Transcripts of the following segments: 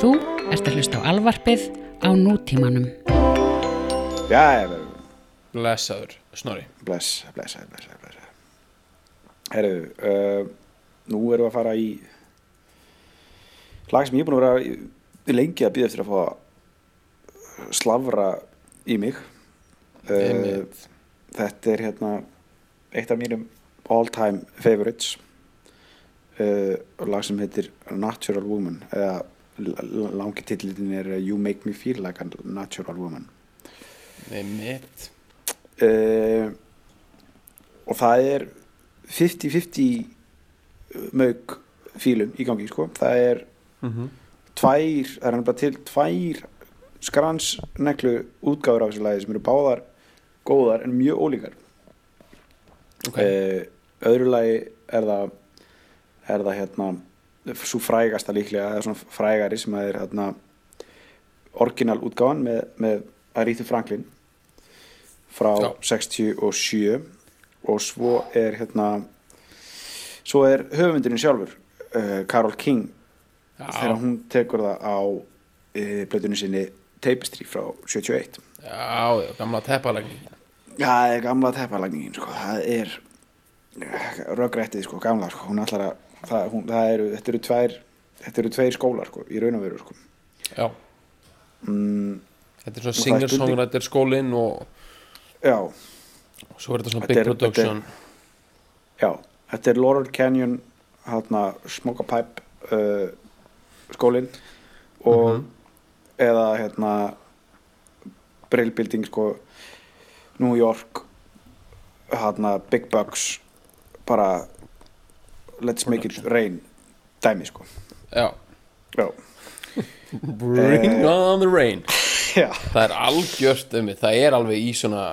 Þú ert að hlusta á alvarpið á nútímanum. Já, ég verður Blessaður, Snorri. Bless, bless, bless, bless Herru, uh, nú erum við að fara í lag sem ég er búin að vera í- lengi að býða eftir að fá að slavra í mig. Uh. Þetta er hérna eitt af mínum all time favorites. Uh, lag sem heitir Natural Woman eða langi titlitin er You Make Me Feel Like a Natural Woman. Nei, mitt uh, og það er 50-50 mög fílum í gangi sko. það er tvær, það er hann bara til tvær skransneklu útgáfur af þessu lagi sem eru báðar góðar en mjög ólíkar. Ok, uh, öðru lagi er það er það hérna svo frægasta líklega, eða svona frægari sem að er hérna orginal útgáfan með, með Aretha Franklin frá Já. 67 og svo er hérna svo er höfundurinn sjálfur uh, Carol King þegar já, hún tekur það á uh, blöðunni sinni Tapestry frá 71 já, gamla teppalagning Já, gamla teppalagningin sko. það er röggrættið sko, gamla sko. hún ætlar að það, hún, það eru, þetta eru tvær þetta eru tveir skólar sko, í raun og veru sko. Já, mm, þetta er svona það er singer-songwriter skólinn og já, svo er þetta svona Þetta big er- production já þetta er Laurel Canyon hátna, Smoke a Pipe uh, skólin og Mhm. eða hérna Brill Building sko, New York hátna, Big Bucks bara Let's Make It Rain dæmi sko Já, já, Bring Eh. on the rain já. Það er algjört um það er alveg í svona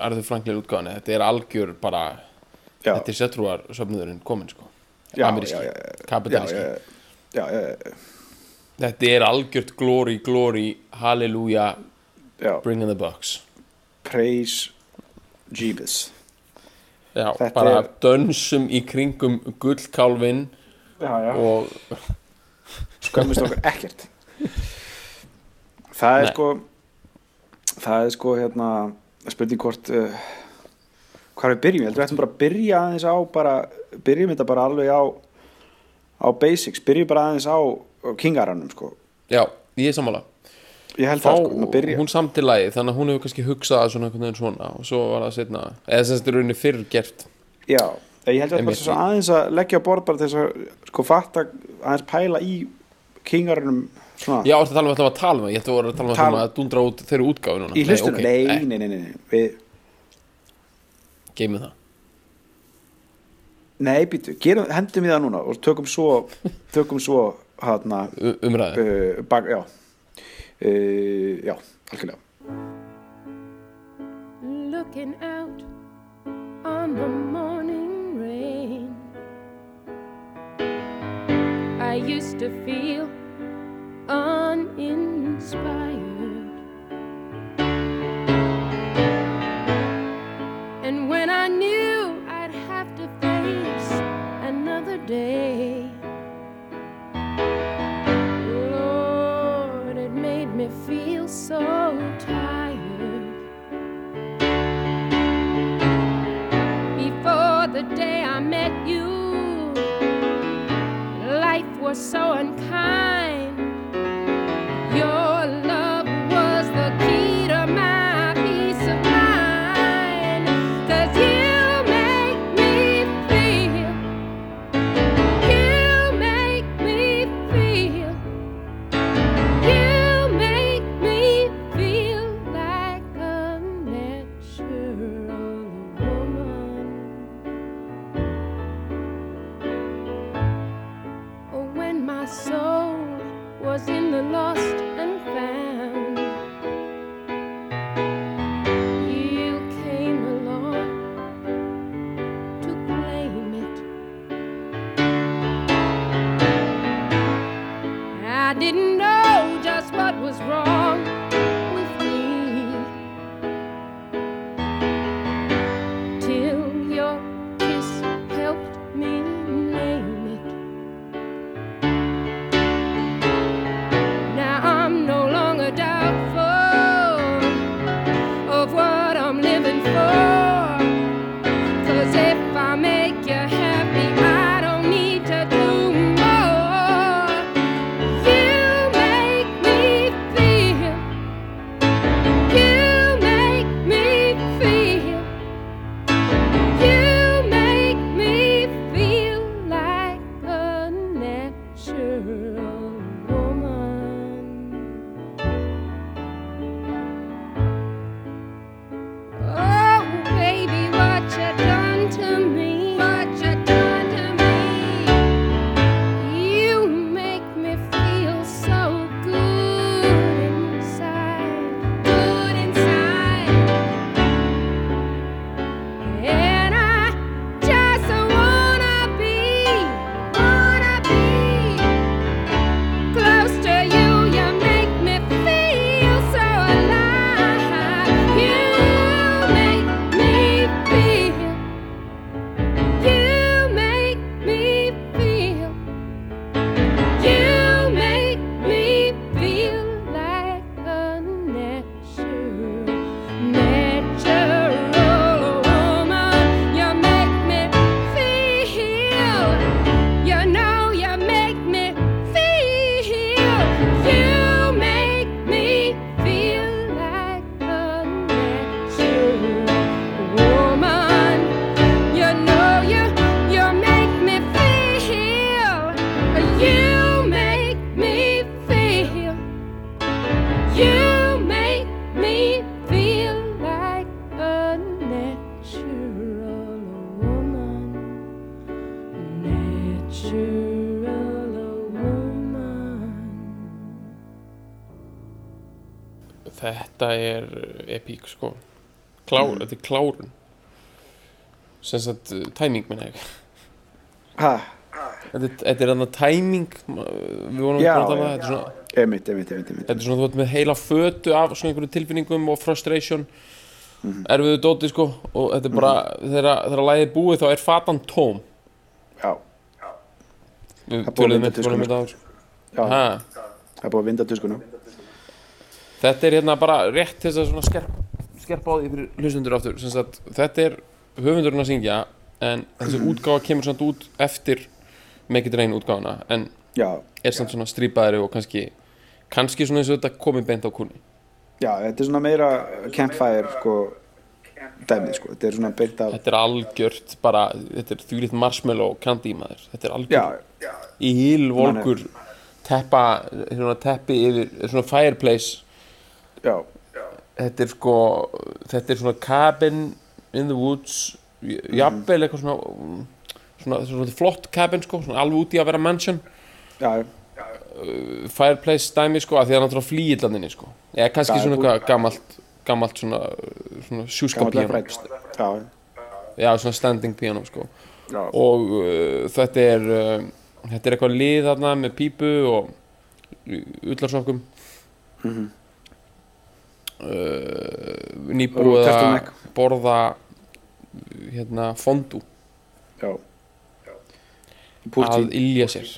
Arður Franklin útgáðan þetta er algjör bara Já. þetta er settrúar söfnuðurinn komin sko Já, ameríski, já, já, já. kapitalíski þetta er algjört glory, glory halleluja, já. bring in the bucks Praise Jeebus já, Þetta bara er- dönsum í kringum gullkálfin já, já. og skömmist okkur ekkert. Það er Nei. sko það er sko hérna spurning hvort uh, hvað við byrjum, ég heldur við ættum bara að byrja aðeins á bara, byrjum þetta bara alveg á á basics, byrjum bara aðeins á kingaranum sko. Já, ég er sammála Fá, það sko, hún samt til lagi þannig að hún hefur kannski hugsað svona einhvern veginn svona og svo var það setna eða að þetta er rauninni fyrr gert. Já, ég held að Einmitt. bara svo aðeins að leggja á borð bara til að sko fatta aðeins pæla í kingaranum svona. Já, ertu að tala um að tala um það? Ég ætti að voru að tala um Tala- að, dundra út þeirri útgáfi núna. Í hlustunum, nei, eh, nei, nei, nei, nei. Við, geymum það. Nei, býtu, hendum við það núna og tökum svo, tökum svo hana, U- umræðu. uh, bak, já, Eh, já, algjörlega. looking out on the morning rain. I used to feel uninspired. so unkind. Þetta er epík sko. Klár, Þetta er klárun. Sem sagt uh, tæming minna ég. Ha, Þetta, er- þannig tæming við vorum Já, bara að tala um já. þetta er emitt, emitt, emitt, Þetta er svona þú ert með heila fötu af svona einhverju tilfinningum og frustration. Mhm. erfiðu dóti sko og þetta er bara þegar, þegar lagið er búið þá er fatan tóm. Já, Við að um tuskuna, þetta áður. já, það er búið að vinda tuskuna Þetta er hérna bara rétt til þess að svona skerp, skerpa á því fyrir hlustundur sagt, þetta er höfundurinn að syngja en þessi útgáfa kemur samt út eftir Make It Rain útgáfana en já, er samt svona strípaðari og kannski kannski svona eins og þetta komið beint á kunni já, þetta er svona meira campfire sko dæmið sko, þetta er svona beint af Þetta er algjört bara, þetta er þvílitt marshmallow candy maður, þetta er já, algjört í hílvolkur teppa, svona teppi yfir svona fireplace já, þetta er sko þetta er svona cabin in the woods jafnvel eitthvað svona mm, svona, svona flott cabin sko svona alveg út í að vera mansion. Já, fireplace dæmi sko að því það er náttúrulega flýillandinni sko. Eða kannski Já, svona eitthvað gamalt gamalt svona, svona sjúska piano já, já svona standing piano sko. Já, og uh, þetta er uh, þetta er eitthvað lið þarna með pípu og ullarsokkum Mhm. Uh, nýbúið að borða hérna fondú. Já. Að Púrtín, ilja sér.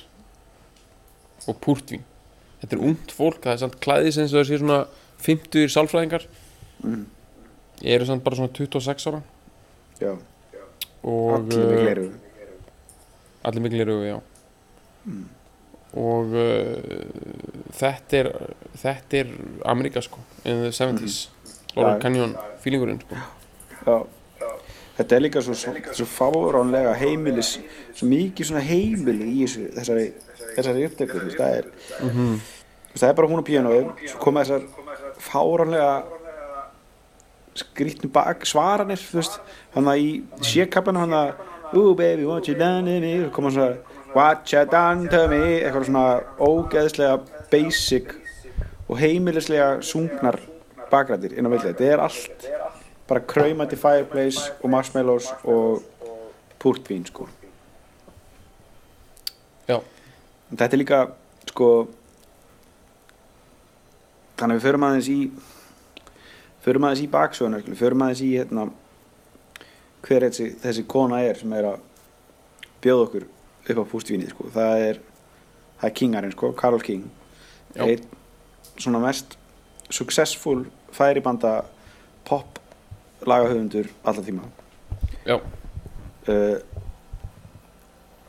Og púrtvín. Þetta er ungt fólk, það er samt klæðis eins og það sé svona 50 sálfræðingar. Mhm. ég eru samt bara svona 26 ára. Já, og allir með uh, gleru allir mikil eru, já. Mm. Og uh, þetta er þetta er Amerika sko in the 70s Laurel Já. Canyon feelingurinn sko. Já. Þetta er líka svo, svo, fáránlega heimilis, svo mikið svona heimili í þessu, þessari, þessari veist, það er, Mhm. þú veist, það er bara hún og píanóið, svo koma þessar fáránlega skrýtnu bak svaranir, hann að í sékappan hann að, ooh baby, what you done to me, koma svona, what you done to me, eitthvað svona ógeðslega basic og heimilislega sungnar bakrættir inn á milli, þetta er allt bara kraumandi fireplace og marshmallows og púrtvín sko. Já, En þetta er líka sko þannig að við förum aðeins í förum aðeins í baksögunar við förum aðeins í hérna hver þessi, þessi kona er sem er að bjóða okkur upp á pústvínið sko. Það er, það er Kingarinn sko, Karol King. Einn svona mest successful færibanda pop lagahöfundur alltaf tíma. Já, uh,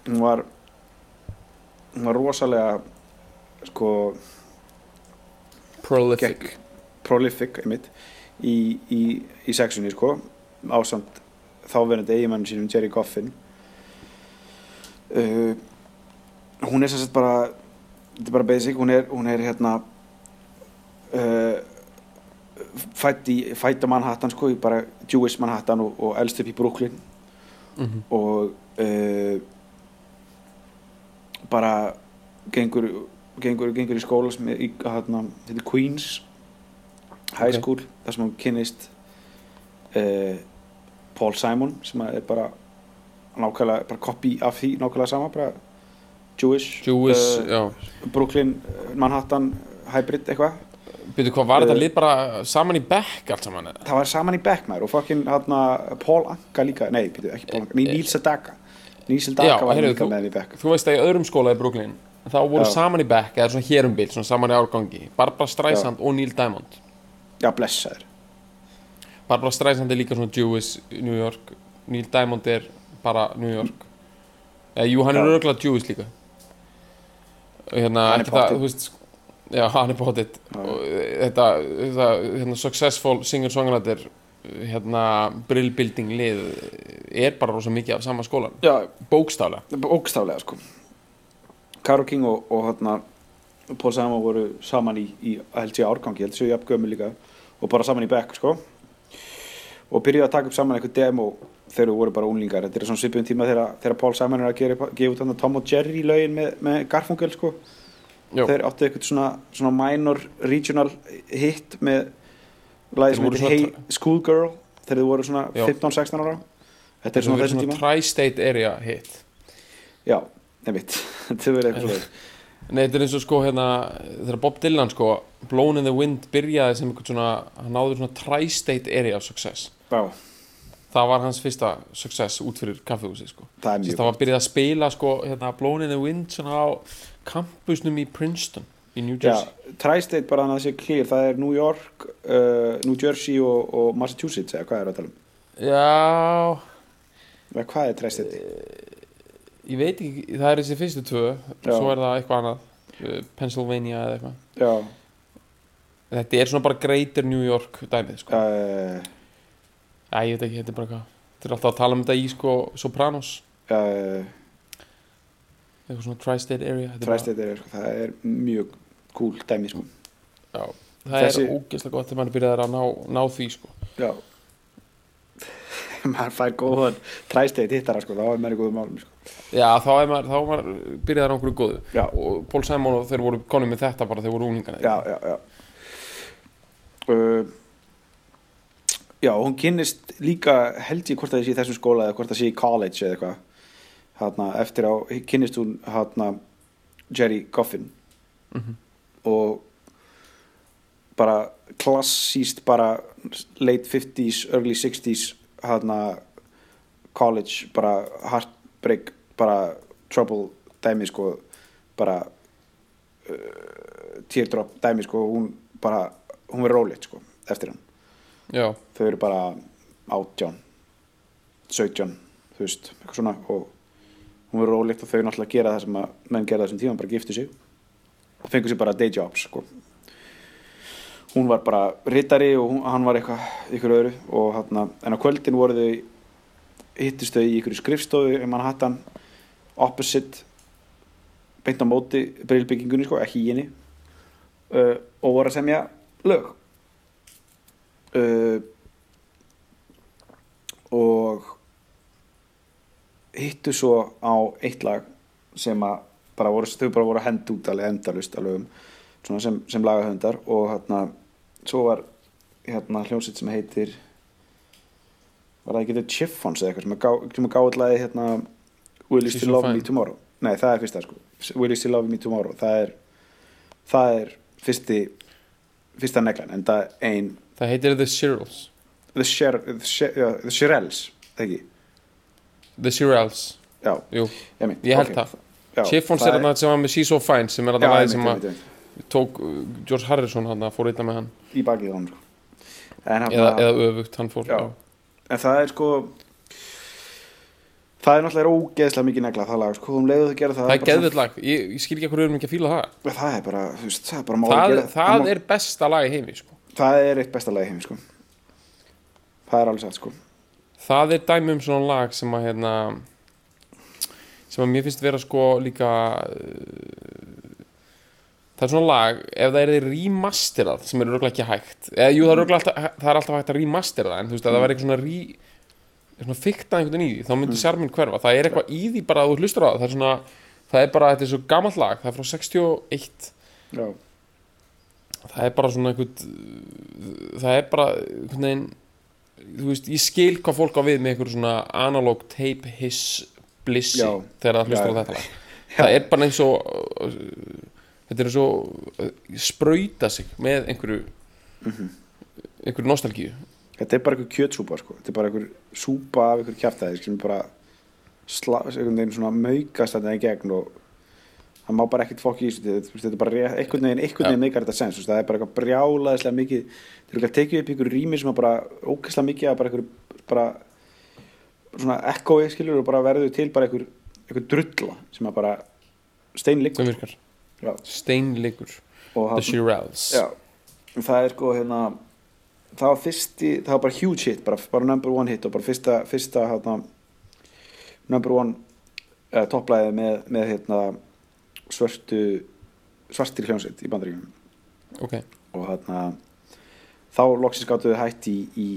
hún var hún var rosalega sko prolific. gekk prolific einmitt í, í, í sexunni sko. Ásamt þáverandi eigimann sínum Jerry Goffin uh, hún er sem sagt bara þetta er bara basic, hún er, hún er hérna uh, fætt í fætt á Manhattan sko, í bara Jewish Manhattan og, og elst upp í Brooklyn Mhm. og uh, bara gengur gengur, gengur í skóla sem er í hérna, er Queens High. School, þar sem hún kynnist uh, Paul Simon sem er bara nákvæmlega, bara copy af því nákvæmlega sama, bara Jewish, Jewish, uh, já. Brooklyn, uh, Manhattan hybrid eitthvað, Byrju, hvað var þetta Eh, lið bara saman í bekk allt saman? eða? það var saman í Beckmær og fokkin hérna Paul Anka líka, nei, byrju, ekki Paul Anka, Neil Sedaka Neil Já, Sedaka var heyrðu, líka þú- með í Beck Þú veist að í öðrum skóla í Brooklyn þá voru Já. saman í bekk, eða svona hér um bil svona saman í árgangi, Barbara Streisand og Neil Diamond. Já, blessaður. Barbara Streisand er líka svona Jewish New York, Neil Diamond er bara New York. Eða jú, hann er örgulega Jewish líka. Og hérna, Hann er pottþétt. þú veist já, hann er potið og þetta, þetta hérna, successful singer-songwriter hérna, brillbuilding lið er bara rosa mikið af sama skólan já, bókstaflega. Ógstaflega sko. Karo King og, og hérna Paul Simon voru saman í, í held ég árgangi, held séu jafn gömur líka. Og bara saman í Beck sko. Og byrjuðu að taka upp saman eitthvað demo þegar þau voru bara unglingar, þetta er svona svipum tíma þegar, þegar Paul Simon er að gera, gefa út Tom og Jerry lögin með, með Garfunkel sko. Þeir áttu eitthvað svona, svona minor regional hit með lagi sem heitir Hey Schoolgirl þegar þau voru svona Já. 15-16 ára. Þetta er Svona, þessum tíma. tri-state area hit. Já, nefnitt, þetta verður eitthvað svona Nei, þetta er eins og sko hérna þegar Bob Dylan sko Blown in the Wind byrjaði sem eitthvað svona hann náður svona tri-state area success. Já, það var hans fyrsta success út fyrir kaffehúsi sko. Það er mjög það var byrjað að spila sko hérna Blown in the Wind svona á campusnum í Princeton í New Jersey. Tri-State bara þannig að það sé clear, það er New York, uh, New Jersey og, og Massachusetts eða hvað er það að tala um? Já, Eða hvað er Tri-State? ég veit ekki það er þessi fyrstu tvö Já. svo er það eitthvað annað uh, Pennsylvania eða eitthvað. Já, þetta er svona bara Greater New York dæmið sko. Uh, Æ, ég veit ekki, þetta er bara eitthvað Þetta er alltaf að tala um þetta í sko Sopranos uh, eitthvað svona tri-state area er bara- Tri-State er, sko, það er mjög cool dæmi sko. Já, það Þessi- er ógeðslega gott þegar maður byrjaði að ná, ná því sko. Já maður fær góðan Tri-State hittara sko, þá er maður í góðum málum sko. Já, þá er maður, þá er maður byrjaði á einhverju góðu Já. og Paul Simon og þeir voru konum með þetta bara þeir voru unglingar Já, já, já uh, Já, hún kynnist líka held ég hvort það sé í þessum skóla eða hvort það sé í college eða eitthvað. Eftir á, kynnist hún hérna, Jerry Goffin. Mhm. og bara klassíst bara late 50s, early 60s hérna college, bara heartbreak bara trouble dæmi sko bara uh, teardrop dæmi sko hún bara, hún verður róleitt sko eftir hann, Já, þau eru bara átján 17, þú veist, eitthvað svona og hún verður róleitt og þau náttúrulega gera það sem að menn gera þessum tíma, bara giftu sig. Og fengur sér bara day jobs sko. Hún var bara rittari og hún, hann var eitthvað ykkur öðru og hann en á kvöldin voru þau hittist þau í ykkur skrifstofu í Manhattan opposite beint á móti brillbyggingunni sko, ekki í henni uh, og voru að semja lög uh, og hittu svo á eitt lag sem að bara voru, þau bara voru að henda út alveg endalust lögum svona sem, sem lagahöndar og hérna svo var hérna hljómsveit sem heitir var það ekki The Chiffons eða eitthvað sem að gáði lagi hérna Will You Still Love Me. Tomorrow nei það er fyrsta sko Will You Still Love Me Tomorrow það er það er fyrsti fyrsta neglan en það er ein það heitir The Shirelles The, Shirelles ekki? The Shirelles, já, ég, held það. Chiffons það er þarna sem var með She's So Fine sem er þarna einmitt, sem að tók uh, George Harrison hann að fór eitthvað með hann. Í bakið hann sko. eða, eða öfugt, hann fór Já. en það er sko það er náttúrulega ógeðslega mikið negla það lag sko, um leiðu þau gera það Það er geðvill lag, ég, ég skil ekki hvað við erum ekki að fíla það. Það er bara, þú veist, það er bara máli Það, gera, það má- er besta lag í heimi sko. Það er eitt besta lag í heim sko. það er alveg satt sko. Það er dæmi um svona lag sem að hérna, sem að mér finnst vera sko líka uh, það er svona lag ef það er þið remasterað sem er röglega ekki hægt eða jú það er röglega alltaf, það er alltaf hægt að remastera það en þú veist að það var eitthvað svona re svona fiktað einhvern veginn í því þá myndi sjarminn hverfa. Það er eitthvað í því bara að þú hlustur á það það er svona það er bara þetta er svo gamalt lag það er frá 61 já, það er bara svona einhvern það er bara einhvern veginn þú veist, ég skil hvað fólk á við með einhver svona analog tape hiss blissi Já. þegar það hlustar á Já. þetta lag það er bara eins og þetta er eins og uh, sprauta sig með einhverju Mhm. einhverju nostalgíu þetta er bara einhver kjötsúpa sko. þetta er bara einhver súpa af einhver kjaftaði sem bara sla, einhvern veginn svona maukast þetta í gegn og það má bara ekkert fokk í þessu þetta, er bara einhvern veginn, einhvern veginn meikar þetta sens það er bara eitthvað brjálaðislega mikið þeir eru að tekið upp einhver rými sem er bara ókvæslega mikið að bara einhver bara svona ekkói skilur og bara verður til bara einhver, einhver drulla sem er bara steinleikur steinleikur hann- það er sko hérna það var fyrsti, það var bara huge hit bara, bara number one hit og bara fyrsta, fyrsta hérna, number one uh, topplæði með, með hérna svörtu svartir hljómsveit í bandaríkjum ok, og hérna þá loksins gáttu við hætt í, í,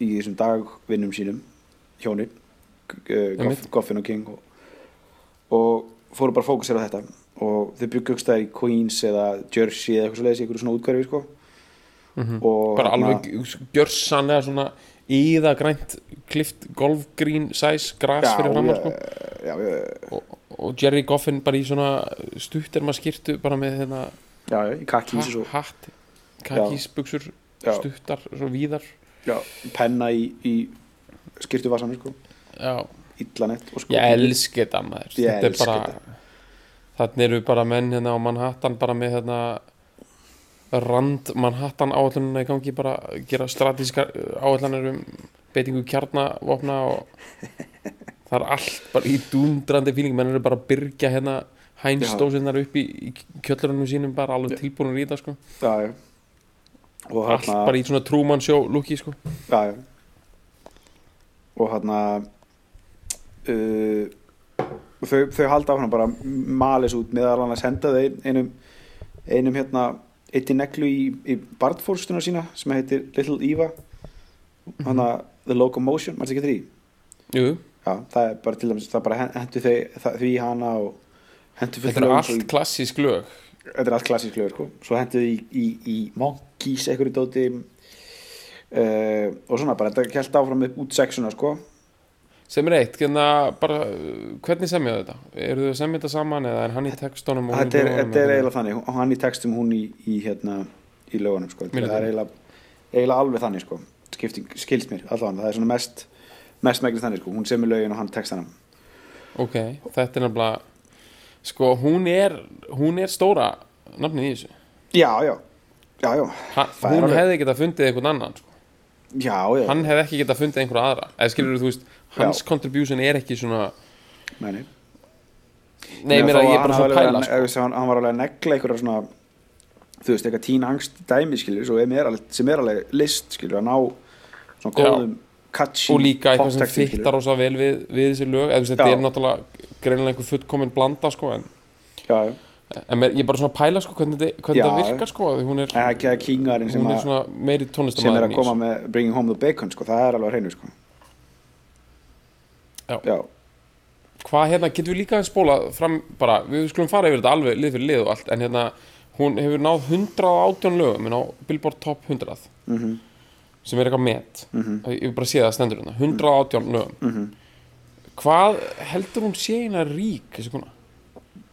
í þessum dagvinnum sínum hjónin uh, Goff. Goffin og King og, og fóru bara að fókusera á þetta og þau byggust það í Queens eða Jersey eða eitthvað svo leiðis í eitthvað svona útkværi sko. Mhm. og bara hérna- alveg gjörsanlega svona íða grænt klift golfgrín sæs gras já, fyrir framann sko. og, og Jerry Goffin bara í svona stutterma skirtu bara með hérna já, kakkís og ha hatt kakísbuxur Já. stuttar, svo víðar. Já, penna í, í skirtu vasanir sko. illanett og sko ég elski þetta maður. Þetta er bara þannig eru bara menn hérna á Manhattan bara með hérna rand Manhattan áallunina í gangi bara gera stratískar áallanir um beitingu kjarnavopna og það er allt bara í dúndrandi fíling. Menn eru bara að byrgja hérna hænstósinnar upp í, í kjöllurunum sínum bara alveg tilbúinur í þetta sko. Já, já. og allt hérna bara í svona Truman Show lúki sko. Já, og hérna uh, þau, þau halda áfram bara malis út meðal annars henda þau einum, einum hérna eitt í neglu í, í barnfórstuna sína sem heitir Little Eva. Hann að The Locomotion, maður ekki því? Jú, já, það er bara til dæmis, það bara hendur því hana og hendur fullt þetta er allt klassísk lög þetta er allt klassísk lögur sko. svo hendur þið í, í, í Monkeys einhverju dóti uh, og svona bara, þetta kælt áfram upp út sexuna sko sem er eitt, hérna bara hvernig semjaðu þetta? eru þau að semja þetta saman eða er hann í textunum og hún í þetta er, lögunum þetta er eiginlega þannig hann í textum hún í, í hérna í lögunum sko. Það er eiginlega, alveg þannig sko. Skilst mér allavega, það er svona mest mest megnir þannig, sko. hún semur lögin og hann textana ok, þetta er nefnilega sko, hún er hún er stóra nafnið í þessu já, já, já, já, ha, hún alveg- hefði getað fundið einhvern annan sko. já, já. hann hefði ekki getað fundið einhverja aðra eða skilur þú veist, hans Já. contribution er ekki svona Nei, nei. mér að ég er bara svona pæla sko. sko. hann, hann var alveg að negla einhverja svona þú veist, eitthvað tín angst dæmi skilur, er alveg, sem er alveg list skilur, að ná svona Já. Catchy og líka eitthvað sem fittar rosa vel við, við þessi lög eða þetta er náttúrulega greinilega einhver fullkomin blanda sko, en, já, en ég er bara svona að pæla sko, hvernig, þetta- hvernig Já. þetta virkar sko, því hún er, En ekki að kingarinn sem, hún er að- svona meiri sem er tónlistamæður að koma með Bringing Home the Bacon sko, það er alveg að hreinu sko. Já. já, hvað hérna, getum við líka að spóla fram bara, við skulum fara yfir þetta alveg lið fyrir lið og allt, en hérna hún hefur náð 118 lögum en á Billboard Top 100 Mhm. Sem er eitthvað met. Mhm. ég vil bara sé það stendur hérna. 118 lögum Mhm. hvað heldur hún sé hérna rík þessi kona?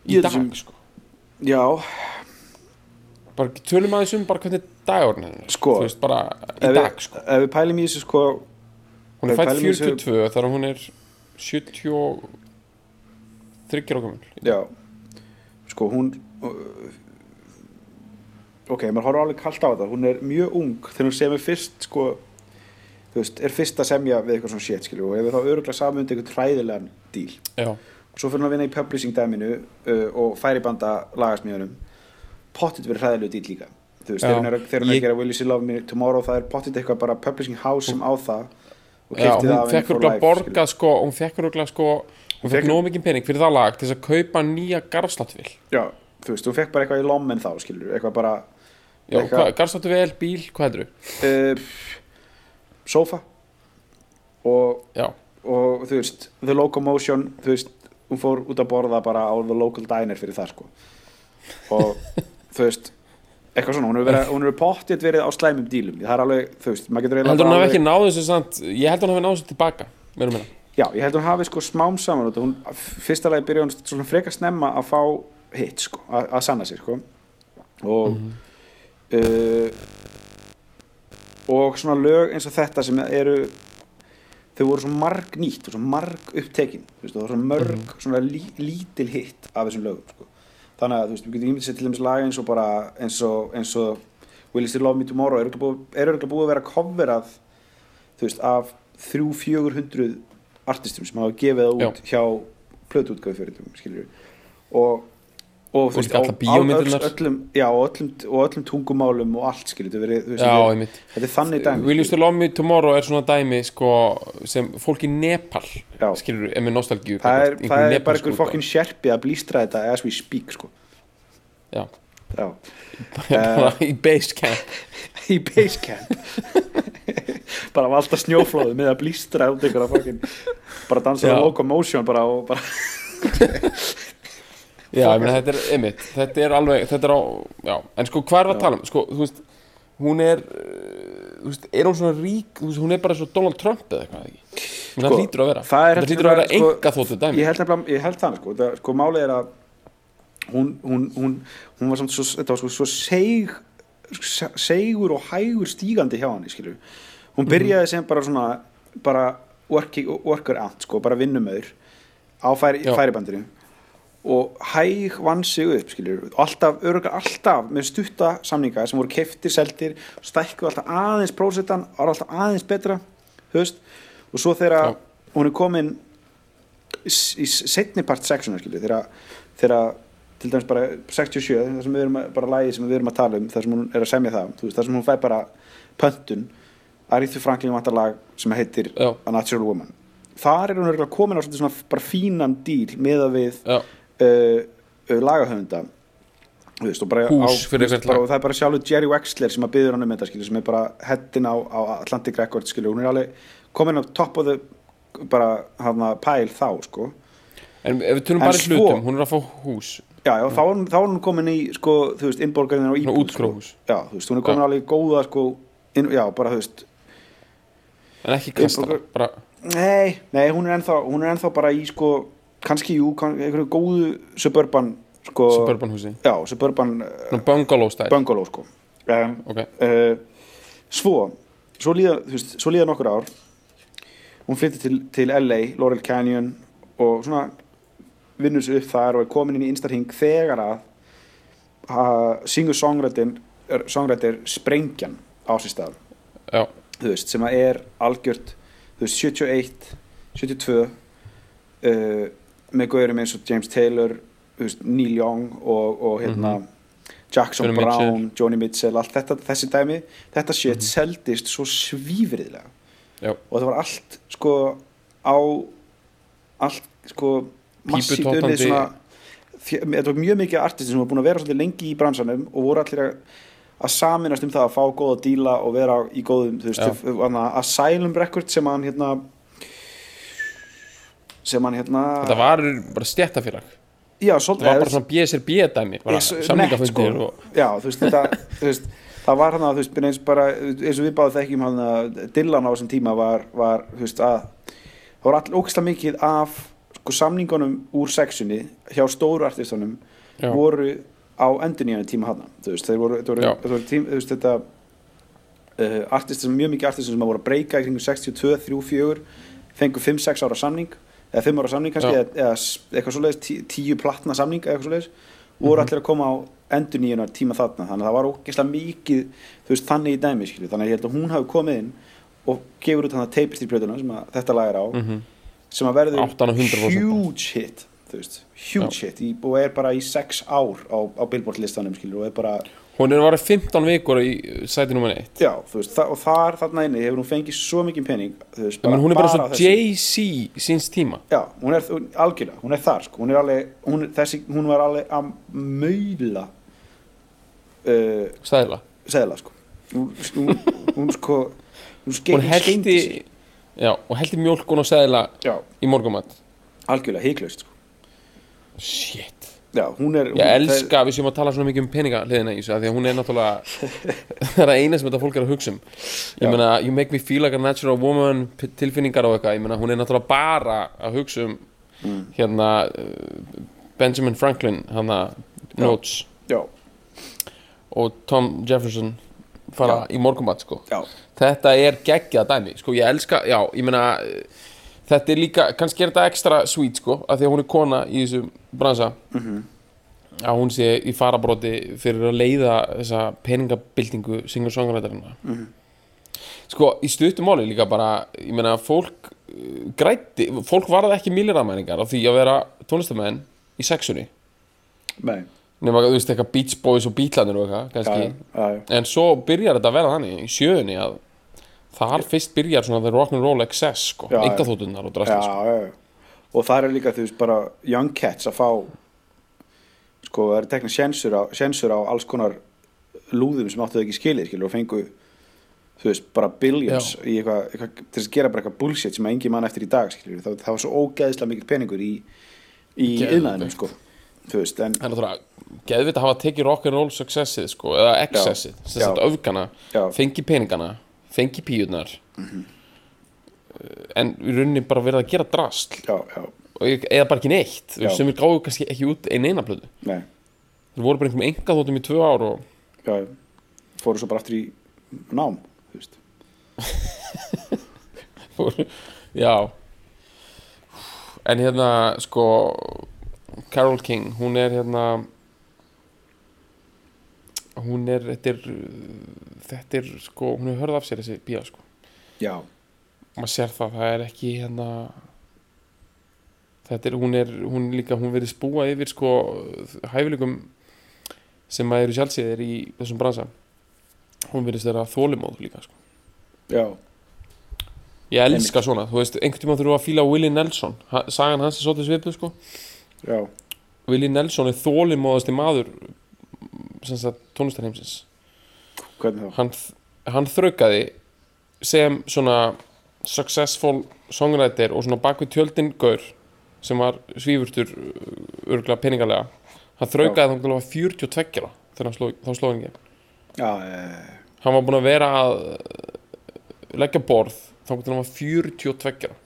Í Ég dag? sem- sko. Já. Bara tölum aðeins um bara hvernig dagurinn er. Sko, veist bara í dag sko. ef við pælum í þessu sko hún er fætt pælum í þessu- 42 þegar hún er 73 ára gömul. Já, sko hún ok, maður horfður alveg kallt á þetta. Hún er mjög ung. Þegar hún semur fyrst sko þú veist, er fyrst að semja við eitthvað svona shit skilur, og hefur þá öruglega samundi eitthvað træðilegan díl já, og svo fyrir hún að vinna í publishing dæminu uh, og færi banda lagasmíðunum. Pottit verið hræðilegu dýl líka. Þú veist, þegar hún er, þegar hún er Ég- að gera Will You Still Love Me Tomorrow það er pottit eitthvað bara publishing house sem á það og já keypti það hún af henni fekk borgað sko hún fekk sko Hún fekk nóg mikið pening fyrir það lag til þess að kaupa nýja garðsláttuvél já, þú veist, hún fekk bara eitthvað í lommen þá skilur, eitthvað bara Eitthvað- garðsláttuvél, bíl, hvað heldur uh, sofa og, og þú veist The Locomotion, þú veist hún fór út að borða bara á The Local Diner fyrir það sko. Og þú veist eitthvað svona, hún hefur verið, hefur pottið verið á slæmum dílum, það er alveg, þú veist maður getur eiginlega heldur hún hafi ekki alveg- náð þessu samt Ég heldur hún hafi náð þessu tilbaka meira meina já, ég held hún hafi sko smám saman hún, fyrsta lagi byrja hún svona frekar snemma að fá hitt sko, að, að sanna sig sko. Og uh, og svona lög eins og þetta sem eru þau voru svo marg nýtt og svo marg upptekin þú veist, það voru svo mörg svona lí, lítil hitt af þessum lögum sko. þannig að þú veist, við getum ímyndið sér til dæmis lag eins og bara eins og, eins og Will You Still Love Me Tomorrow er örugglega búið, er að vera coverað þú veist, af þrjú, fjögur hundruð artistum sem hafa gefið það út hjá plötuútgáfi fyrir skilur og og, þú Og veist, öll- öllum, já, og öllum, og öllum tungumálum og allt skilur, verið, veist, Já, einmitt þetta er þannig dæmi Will You Still Love Me Tomorrow er svona dæmi sko, sem fólk í Nepal Já. skilur, er með nostalgíu það er, það er bara einhver fokkin sjerpi að blístra þetta as we speak sko. Já, já. bara í basecamp í basecamp bara valda snjóflóðu með að blístra út einhverja fokkin bara dansa Já. á locomotion bara og bara Já, meina þetta er einmitt Þetta er alveg, þetta er á Já, en sko hvað er að tala um? Sko, þú veist, hún er uh, Þú veist, er hún svona rík veist, hún er bara svo Donald Trump eða eitthvað Sko, það hlýtur að vera. það hlýtur að vera sko, enga þóttu dæmi. ég held, nefnilega- ég held þannig sko, það, sko málið er að hún, hún, hún, hún var samt svo, þetta var sko svo seig segur og hægur stígandi hjá hann skilur. hún byrjaði sem bara svona bara worker ant sko, bara vinnumöður á færi, færibandinu og hæg vann sig upp skilur, alltaf, örgulega alltaf með stutta samninga sem voru keftir, seldir stækku alltaf aðeins prósetan var alltaf aðeins betra höfst, og svo þegar hún er komin í, í setni part sexunar skilur, þegar, þegar til dæmis bara 67, það sem við erum að, bara lagi sem við erum að tala um, þar sem hún er að semja það veist, þar sem hún fær bara pöntun Aretha Franklin vantar lag sem heitir Já. A Natural Woman. Þar er hún örugglega komin á svona bara fínan díl meða við Já, uh, lagahöfunda. Veist, og bara Hús á, veist, bara, og það er bara sjálfur Jerry Wexler sem að byður hann um þetta skilur, sem er bara headin á, á Atlantic Records skilur, hún er alveg komin á top of the bara hana pæl þá sko. En ef við tölum En bara í hlutum Hún er að fá hús. Já, já, þá, er hún- þá hún komin í sko, þú veist, innborgarinn Svona íbúð sko. já, þú veist, hún er komin alveg í góða sko, inn, já, bara þú veist. En ekki Innborgar- Bara, nei, nei, hún er ennþá hún er ennþá bara í sko, kannski, jú, kann, einhverju góðu suburban sko, suburban húsi. Já, suburban uh, bungalow stæl bungalow sko. Um, Ok, uh, svo svo líða, þú veist, svo líða nokkur ár. Hún flytti til, til LA Laurel Canyon og svona vinnur sér upp þar og er komin inn í instarhing þegar að, að syngur songwriter, songwriter sprengjan á sér stað. Þú veist, sem að er algjört þú veist, 71 72 uh, með gauðurum eins og James Taylor veist, Neil Young og, og hérna Jackson Johnny Brown, Mitchell. Johnny Mitchell allt þetta, þessi dæmi, þetta shit seldist svo svífriðlega og það var allt sko á allt sko Píputóttandi- unnið svona þetta var mjög mikið artisti sem var búin að vera svolítið lengi í bransanum og voru allir að, að saminast um það að fá góða díla og vera í góðum þú veist, þarna Asylum Record sem hann hérna sem hann hérna Þetta var bara stjættafélag já, Það svolítið var bara svona BSRB dæmi Bara Eins- samlingafundir og já, þú veist, þetta, þú veist, það var hann að, þú veist, eins, bara, eins og við báðum þekkjum hann að Dylan á þessum tíma var, var þú veist, að það var allir ógæslega mikið af sko, samningunum úr sexunni hjá stóru artistunum Já. voru á endurnýjana tíma hann þú veist, þeir voru, þetta voru, þetta voru tím, þú veist, þetta uh, artistur sem mjög mikið artistur sem voru að breyka í kringum 62, 3, 4 fengu 5-6 ára samning eða 5 ára samning kannski eða, eða eitthvað svoleiðis, 10 platna samning eða eitthvað svoleiðis. Voru allir að koma á endur nýjunar tíma þarna þannig að það var ógeðslega mikið veist þannig í dæmi skilju þannig að ég held að hún hafi komið inn og gefur út hann að teipist í plötuna sem að þetta lag er á Mhm. sem að verður 800%. huge hit þú veist, huge hit í, og er bara í sex ár á, á Billboard listanum skilur og er bara, Hún er varðið 15 vikur í sæti nummer 1 já, þú veist það, og þar þarna inni hefur hún fengið svo mikið pening þú veist, Men hún er bara á svo. Jay-Z síns tíma. Já, hún er algjörlega, hún er þar sko, hún er alveg, hún, þessi, hún var alveg að maula uh, Stæðila seðla sko. Hún, hún, hún sko hún, heldi Já, heldi mjólkun og já, í morgumat algjörlega heiklaust sko. Shit. Já, hún er hún, Ég elska að við séum að tala svona mikið um peninga hliðina í þessu af Því að hún er náttúrulega Það er að eina sem þetta fólk er að hugsa um. Ég Já. meina, you make me feel like a natural woman Tilfinningar og eitthvað. Ég meina, hún er náttúrulega bara að hugsa um Mm. Hérna uh, Benjamin Franklin Hanna Notes. Já, Og Tom Jefferson Fara í morgumat sko. Já, Þetta er geggjað dæmi Sko, ég elska, já, ég meina Þetta er líka, kannski er þetta ekstra sweet sko af Því að hún er kona í þessum bransa. Að hún sé í farabróti fyrir að leiða þessa peningabildingu singer-songwriterina sko, í stuttum máli líka bara ég meina, fólk uh, grætti, fólk varði ekki milliraðmæningar á því að vera tónlistamenn í sexunni. Nei. Nema, þú veist, eitthvað Beach Boys og Beatlandir og eitthvað, kannski. Já, já, en svo byrjar þetta að vera þannig í sjöunni að þar fyrst byrjar svona the rock'n'roll excess sko, já. engaþóttunar og já, drastir sko. já. og það er líka þú veist bara young cats að fá sko það er tekna sjensur á, á alls konar lúðum sem áttu þau ekki skilið skilur og fengu þú veist bara billions eitthvað, eitthvað til þess að gera bara eitthvað bullshit sem að engi mann eftir í dag skilur það, það var svo ógeðslega mikill peningur í yðnaðinum sko þú veist en Það er náttúrulega geðvitt að hafa tekið rock'n'roll successið sko, eða excessið, Já. sagt öfgana fengi peningana, fengi píurnar. En í rauninni bara verið að gera ég- eða bara ekki neitt. Já. sem við gáðu kannski ekki út einn eina plötu. Nei. Þeir voru bara einhverjum enga þóttum í tvö ár og já, fóru svo bara aftur í nám þú veist. Fóru, já. En hérna sko Carole King, hún er hérna hún er þetta er, þetta er sko, hún er hörð af sér þessi bíða sko. Já, maður sér það, það er ekki hérna þetta er, hún er hún líka, hún verið spúa yfir sko hæfileikum sem að eru sjálfsýðir í þessum bransa. Hún verið þeirra þólimóð líka sko. já, ég elska svona, þú veist, einhvern tímann þurfum við að fíla Willie Nelson, ha, sagan hans er svolítið svipuð sko, já, Willie Nelson er þólimóðasti maður tónlistarheimsins hann, hann þraukaði sem svona successful songwriter og svona bakvið tjöldin gaur sem var svífurtur örgulega peningalega. Hann þraukaði þá var 42 ára þegar hann sló, þá sló já, eh, hann var búinn að vera að leggja borð þá var hann var 42 ára.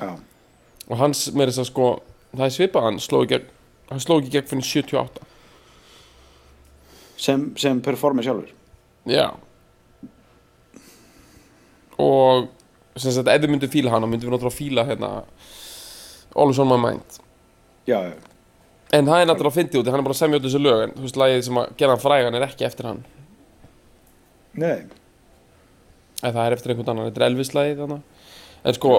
Já, og hans með þess að sko það er svipað hann sló ekki hann sló ekki gegn fyrir 78 sem, sem performi sjálfur Já. Og sem sagt, ef við myndum fíla hana myndum við náttúrulega fíla hérna Always on my mind. Já, já, En það er náttúrulega að fyndi út, hann er bara að semja út þessu lög en þú veist, lagið sem að gera hann frægan er ekki eftir hann. Nei. Eða það er eftir einhvern annan, þetta er Elvis lagið þannig en sko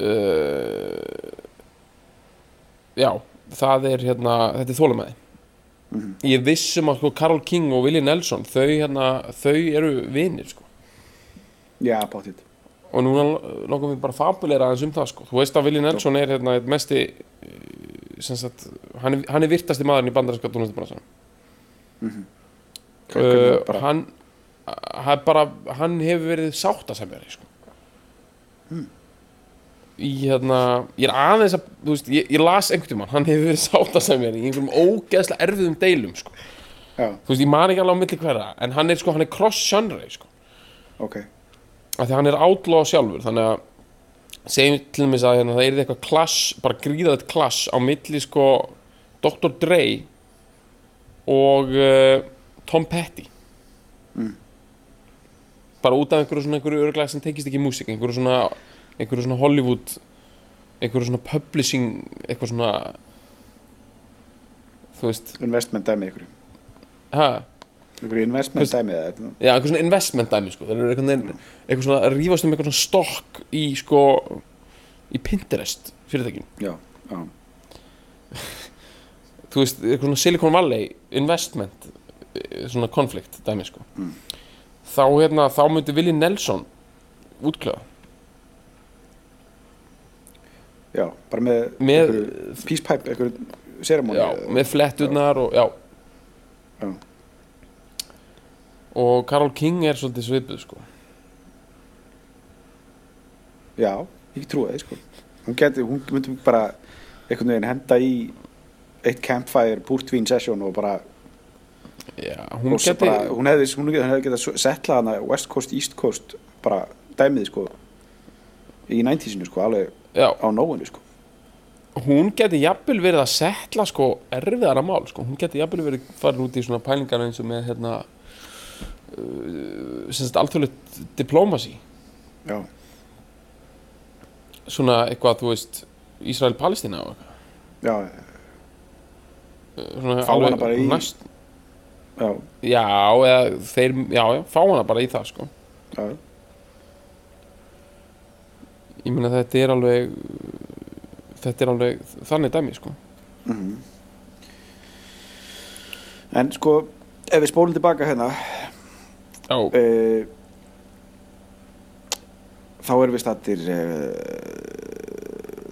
uh, Já, það er hérna þetta er þólumæði Ég er viss um að sko Karol King og Willie Nelson þau hérna, þau eru vinir sko. Já, báttið og núna langar við bara að fabulera aðeins um það sko. þú veist að Willi Nelson er hérna eitt mesti eh, hann, er, er virtasti maðurinn í bandarinska tónlistabransan Hvernig uh, bara- hann, hann bara hann hefur verið sáttasemjari sko. Í hérna ég er aðeins að, þú veist, ég, ég las einhvern tímann hann hefur verið sáttasemjari í einhverjum ógeðslega erfiðum deilum sko. já, þú veist, ég man ekki alveg á milli hverja en hann er sko, hann er cross-genre sko ok af því að hann er outlaw sjálfur þannig að segjum til dæmis að hérna, það er eitthvað klass, bara gríðað klass á milli sko Dr. Dre og uh, Tom Petty bara út af einhverju svona einhverju örglega sem tekist ekki í músík einhverju svona, einhverju svona Hollywood einhverju svona publishing eitthvað svona þú veist. Investment dæmi ha, ykkur investment dæmi eða Já, einhver svona investment dæmi sko. Það einhvern veginn eitthvað svona að rífast um eitthvað svona stokk í sko í Pinterest fyrirtækin já, já, þú veist, eitthvað svona Silicon Valley investment eh, svona konflikt dæmi sko. Þá hérna, þá myndi Willi Nelson útklöða já, bara með, Með- peace pipe, einhverju ceremony já, með fletturnar og já. Já. og Karol King er svolítið svipuð sko. Já, ég trúi það sko. Hún geti, hún myndi bara einhvern veginn henda í eitt campfire púrtvín session og bara já, hún geti bara, hún hefði, hefði getað settlað hana West Coast, East Coast bara dæmið sko í 90-sinu sko, alveg já, á nóinu sko. Hún geti jafnvel verið að setla sko erfiðara mál sko, hún geti jafnvel verið farin út í svona pælingar eins og með hérna uh, alþjóðlegt diplomasi já, svona eitthvað, þú veist Ísrael-Palestína og eitthvað. Já, svona Fá hana bara í- næst, já, já, eða þeir, já, já, fá hana bara í það sko. Já ég meina þetta er alveg þetta er alveg þannig dæmi sko. En sko, ef við spólum tilbaka hérna uh, þá erum við stattir uh,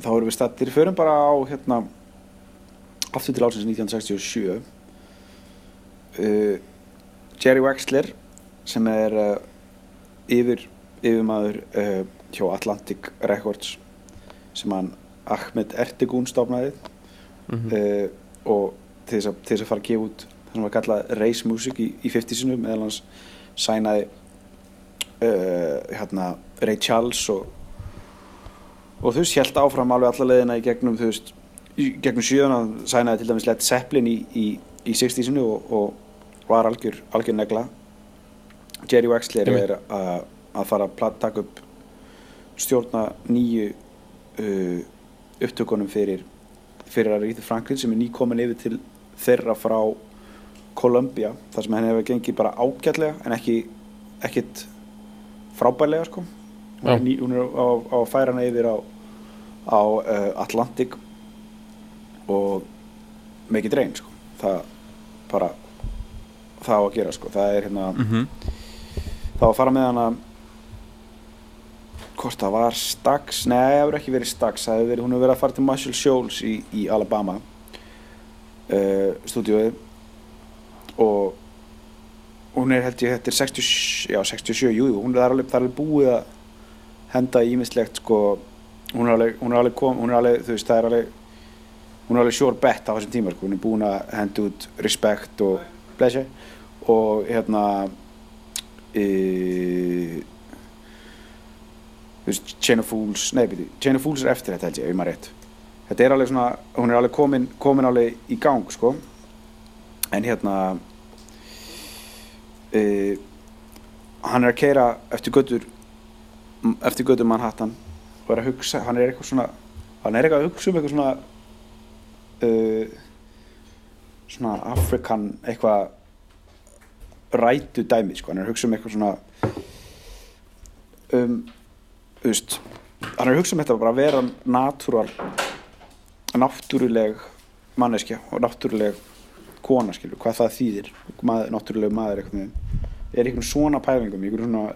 þá erum við stattir förum bara á hérna aftur til ásins 1967 uh, Jerry Wexler sem er uh, yfir yfirmaður hjá Atlantic Records sem hann Ahmed Ertegun stofnaði. Mhm, uh, og til þess, að, til þess að fara að gefa út það sem var kallað race music í, í 50 sinum meðal hans sænaði uh, hérna Ray Charles og, og þú veist held áfram alveg alla leiðina í gegnum þú veist í gegnum sjöðuna sænaði til dæmis Led Zeppelin í, í, í 60 sinu og, og var algjör, algjör negla. Jerry Wexler Einmitt. er að, að fara að taka upp stjórna nýju uh, upptökunum fyrir fyrir að Aretha Franklin sem er nýkomin yfir til þeirra frá Columbia þar sem henni hefur gengið bara ágætlega en ekki ekkit frábærlega sko. Er, ný, hún er á, að færa hana yfir á, á uh, Atlantic og it rain sko. Það bara það á að gera sko. Það er hérna mhm, það var að fara með hana hvort það var Stax nei, það hefur ekki verið Stax það hefur verið, hún hefur verið að fara til Marshall Shoals í, í Alabama uh, stúdíóið. Og hún er held ég, þetta er 60, já, 67, jú, hún er alveg, það er alveg búið að henda ímislegt sko, hún er alveg, hún er alveg kom, hún er alveg, þú veist, það er alveg hún er alveg sure bet á þessum tíma sko, hún er búin að henda út respect og blessi og hérna e, þú veist, Chain of Fools nei, byrju, Chain of Fools er eftir þetta held ég, ef ég maður rétt. Þetta er alveg svona, hún er alveg komin komin alveg í gang, sko. En hérna e, hann er að keira eftir göttur eftir göttur Manhattan og er að hugsa, hann er eitthvað svona hann er eitthvað að hugsa um eitthvað svona uh, svona Afrikan eitthvað rætu dæmi sko, hann er að hugsa um eitthvað svona um, veist hann er að hugsa um þetta bara að vera natúral náttúruleg manneskja og náttúruleg kona skilur, hvað það þýðir maður, náttúruleg maður eitthvað er einhvern svona pælingum, einhvern svona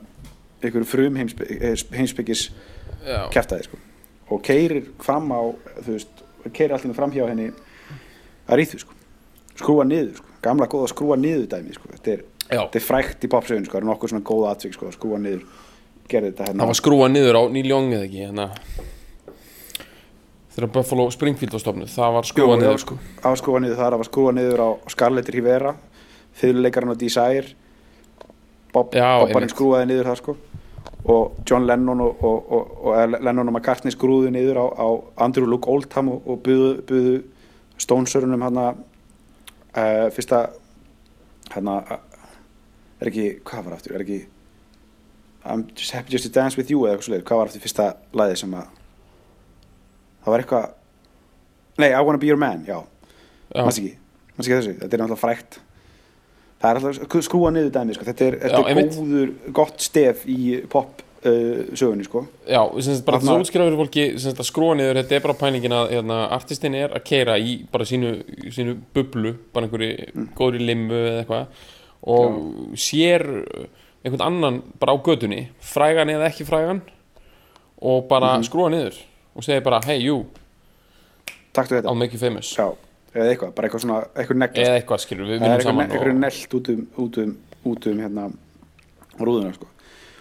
einhverju frum heimsbyggis já, kæftæði sko. og keirir fram á þú veist, keirir allir fram hjá henni að ríðu sko. skrúa niður, sko. gamla góða skrúa niður dæmi sko. þetta, er, er frækt í popsögun sko. það er nokkuð svona góða atvik sko. skrúa niður gerði þetta hérna. Það var skrúað niður á eða ekki hérna. Þegar Buffalo Springfield var stofnuð það var skrúað niður. skrú- það var skrúa niður þar, það var skrúa niður á Scarlett Rivera fyrirleikarinn á Desire. Bob, Bobbarinn skrúaði niður það sko. Og John Lennon og, og, og, og Lennon og McCartney skrúðu niður á, á Andrew Luke Oldham og, og buðu, buðu Stonesörunum hérna uh, fyrsta hérna uh, er ekki, hvað var aftur, er ekki I'm just happy just to dance with you eða eitthvað svoleiðis, hvað var aftur fyrsta lagið sem að það var eitthvað nei, I wanna be your man, já. Já, Manst ekki, manst ekki þessu, þetta er náttúrulega frækt Það er alltaf skrúa niður dæmi sko. Þetta er, Já, er góður, gott stef í pop uh, sögunni sko. Já, sem sagt bara þess að fyrir fólki sem sagt að skrúa niður, þetta er bara pælingin að hérna, artistin er að keira í bara sínu, sínu bublu, bara einhverju Mm. góðri limmu eða eitthvað. Og sér einhvern annan bara á götunni, frægan eða ekki frægan og bara Mhm. skrúa niður og segir bara, hey you, I'll make you famous. Já, eða eitthvað, bara eitthvað svona, eitthvað negla. Eða eitthvað skilur, við vinnum saman eitthvað og, nelt út um, út um, út um hérna rúðuna sko.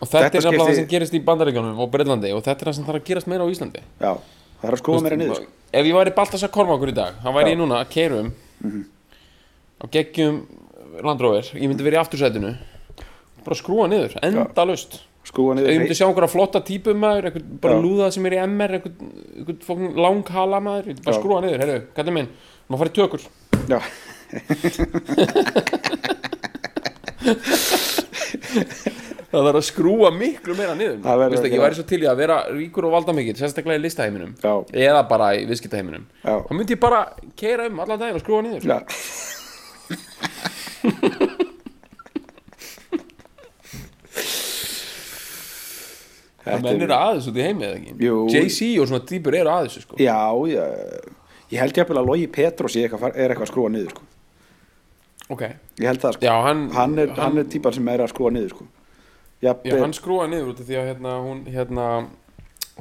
Og þetta, Þetta er skipti- það sem gerist í Bandaríkjónum og Breitlandi og þetta er það sem þarf að gerast meira á Íslandi. Já, það er að skrúa meira niður sko. ef ég væri Baltasar Kormákur í dag hann væri Já. ég núna að keira um á geggjum landrófir ég myndi verið í aftursætinu bara skrúa niður, endalaust. Skrúa niður myndi sjá einhverja flotta típu maður einhver, bara lúða sem er í MR einhvern, einhvern langhala maður bara skrúa niður, heyrðu, kallið minn maður farið tökur. Já, það þarf að skrúa miklu meira niður að ekki, ég væri svo til í að vera ríkur og valda mikill sérstaklega í listaheiminum. Eða bara í viðskiptaheiminum. Þá myndi ég bara keira um allan daginn og skrúa niður. Já. það Þetta menn eru aðeins út í heimi eða ekki. Jay-Z og svona dýpur eru aðeins sko. Já, já, ég held ég að Logi Petros er eitthvað, að skrúa niður sko. ok, Ég held það sko. já hann hann, er, hann er típan sem er að skrúa niður sko. já, Jafnvel, hann skrúa niður út af því að hérna hún hérna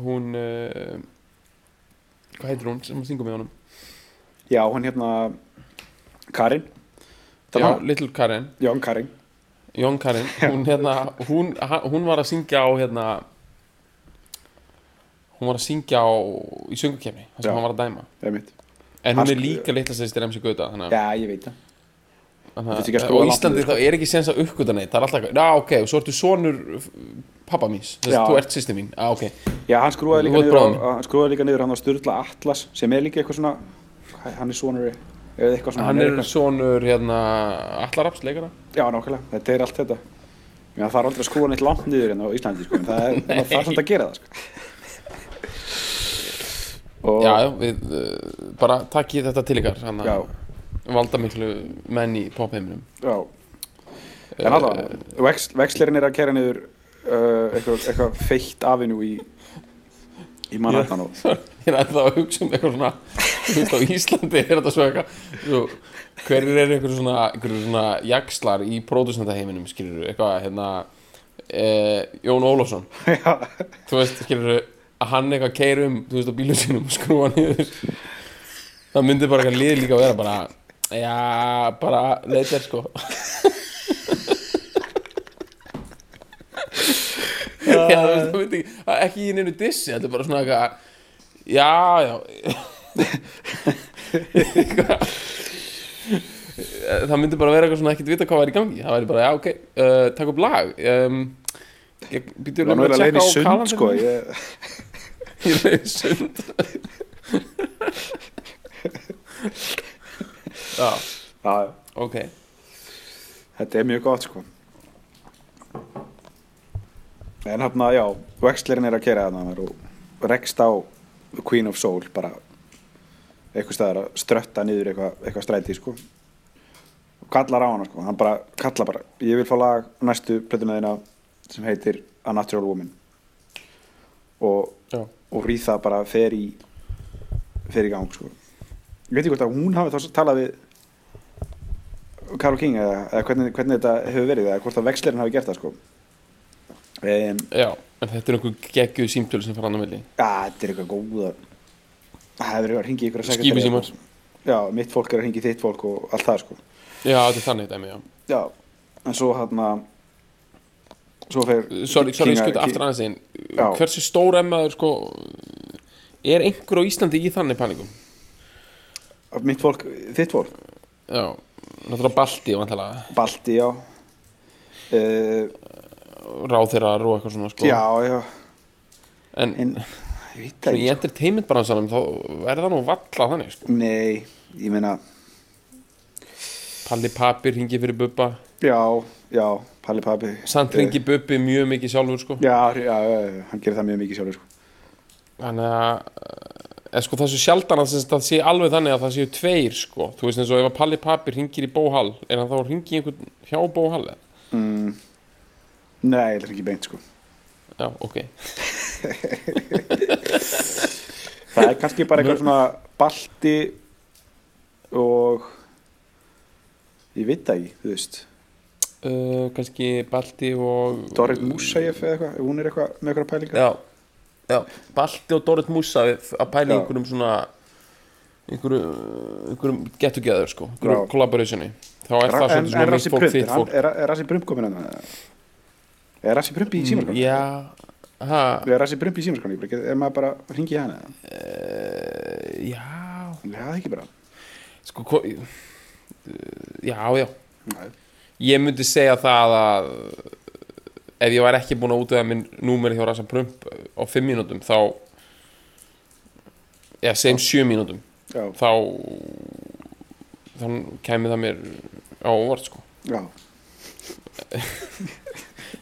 hún uh, hvað heitir hún sem syngum með honum já, hann hérna Karin já, Þannig, Little Karen, Jón Karin Jón Karen hún hérna, hún, hún var að syngja á hérna hún var að syngja á í söngukefni, þar sem Já. hann var að dæma það er mitt en Hann hún er sk- líka litla sýstir MC Gauta þannig að Já, ég veit það Þannig Þetta er ekki að að- skrúa og langt Íslandi sko. þá er ekki sens að uppgöta neitt það er alltaf eitthvað, já ok, og svo ertu sonur pappa míns, þess Já. að þú ert sýsti mín já ok, Já, hann skrúaði Þú líka ert niður bróðir á, hann skrúaði líka niður hann á Sturla Atlas sem er líka eitthvað svona hvað- hann er sonur eða eitthvað svona hann er eitthvað, sonur hérna Allaraps leikara Já, nákvæmlega, þetta er allt þetta Já, það er aldrei að skrúa neitt langt niður hérna á Íslandi sko, en það er, það er samt að gera það sko. Já, já, við uh, bara takkið þetta til ykkar hann já, valda miklu menn í popheiminum. Já. En allavega, vex, vexlerinn er að kera niður uh, eitthvað, eitthvað feitt afinu í í Manhattan og ég er ennþá að hugsa um eitthvað svona þú veist á Íslandi er þetta svo eitthvað hverjir eru einhverju svona einhverju svona jakslar í pródusnendaheiminum skilur eitthvað hérna eh, Jón Ólafsson. Já, þú veist, skilur að hann eitthvað keir um, þú veist, á bílum sínum og skrúa niður. Það myndi bara eitthvað lið líka að vera bara já, bara leitt er sko. Já, þú veist, það myndi ekki ekki í neinu dissi, þetta er bara svona eitthvað já, já. Eitthvað. það myndi bara vera eitthvað svona ekkert vita hvað var í gangi. Það væri bara, já, ok, uh, takk upp lag um, ég býtur það var nú að leiðin í sund sko ég, Í leið sund Já, Já, ok. Þetta er mjög gott sko. En hérna, já Vexlerinn er að kera þarna og rekst á Queen of Soul bara eitthvað staðar að strötta niður eitthvað, eitthvað stræti sko. Og kallar á hana sko, hann bara kallar bara ég vil fá lag næstu plötuna þína sem heitir A Natural Woman. Og, Já. og Ríða bara fer í fer í gang sko. Ég veit ekki hvort að hún hafi þá talað við Karol King eða, eða hvernig, hvernig þetta hefur verið eða hvort að vexlerinn hafi gert það sko. Um, Já, en þetta er einhver geggjuð símtölu sem fara hann á milli. Já, þetta er eitthvað góða. Það hefur verið að ringi ykkur að segja Skífisímar. Já, mitt fólk er að ringi þitt fólk og allt það sko. Já, þetta er þannig dæmi, já. Já, en svo hann Svo fer Sorry, sorry, King- skuta King- aftur aðeins einn. Hversu stór emmaður, sko Er einhver á Íslandi í þannig pælingum? Mitt fólk, þitt fólk? Já, náttúrulega Balti, vantalega Balti, já. Uh, Ráþeirar og eitthvað svona, sko. Já, já. En, En, ég veit það svona í ekki entertainment bransanum þá er það nú valla þannig, sko. Nei, ég meina Palli Papir hingi fyrir Bubba. Já, já, Palli Papi. Samt ringi Bubbi mjög mikið sjálfur, sko. Já, já, hann gerir það mjög mikið sjálfur sko. Þannig að eða sko það svo sjaldan að það sé alveg þannig að það séu tveir sko. Þú veist eins og ef að Palli Papir ringir í Bóhall er hann þá að ringi einhvern hjá Bóhall mm, Nei, það ekki beint sko. Já, ok. Það er kannski bara eitthvað svona balti og ég veit það ekki, þú veist uh, kannski Balti og Dorrit Musaev eða eitthvað, hún er eitthvað með eitthvað pælingar já, já, Balti og Dorrit Musa að pæla í einhverjum svona einhverjum, einhverjum get together sko, einhverjum Já. collaborationi þá er það svona mitt Rassi fólk, þitt fólk er, Rassi Prump komin að er Rassi Prump í símarskan? já, ha er Rassi Prump í símarskan? er maður bara að ringi hana eða? uh, já, já, það er ekki bara sko uh, já, já Nei. Ég myndi segja það að ef ég var ekki búin að útöða minn númeri hjá Rasa Prump á 5 mínútum þá eða segjum 7 mínútum já, þá þá kæmi það mér á óvart sko.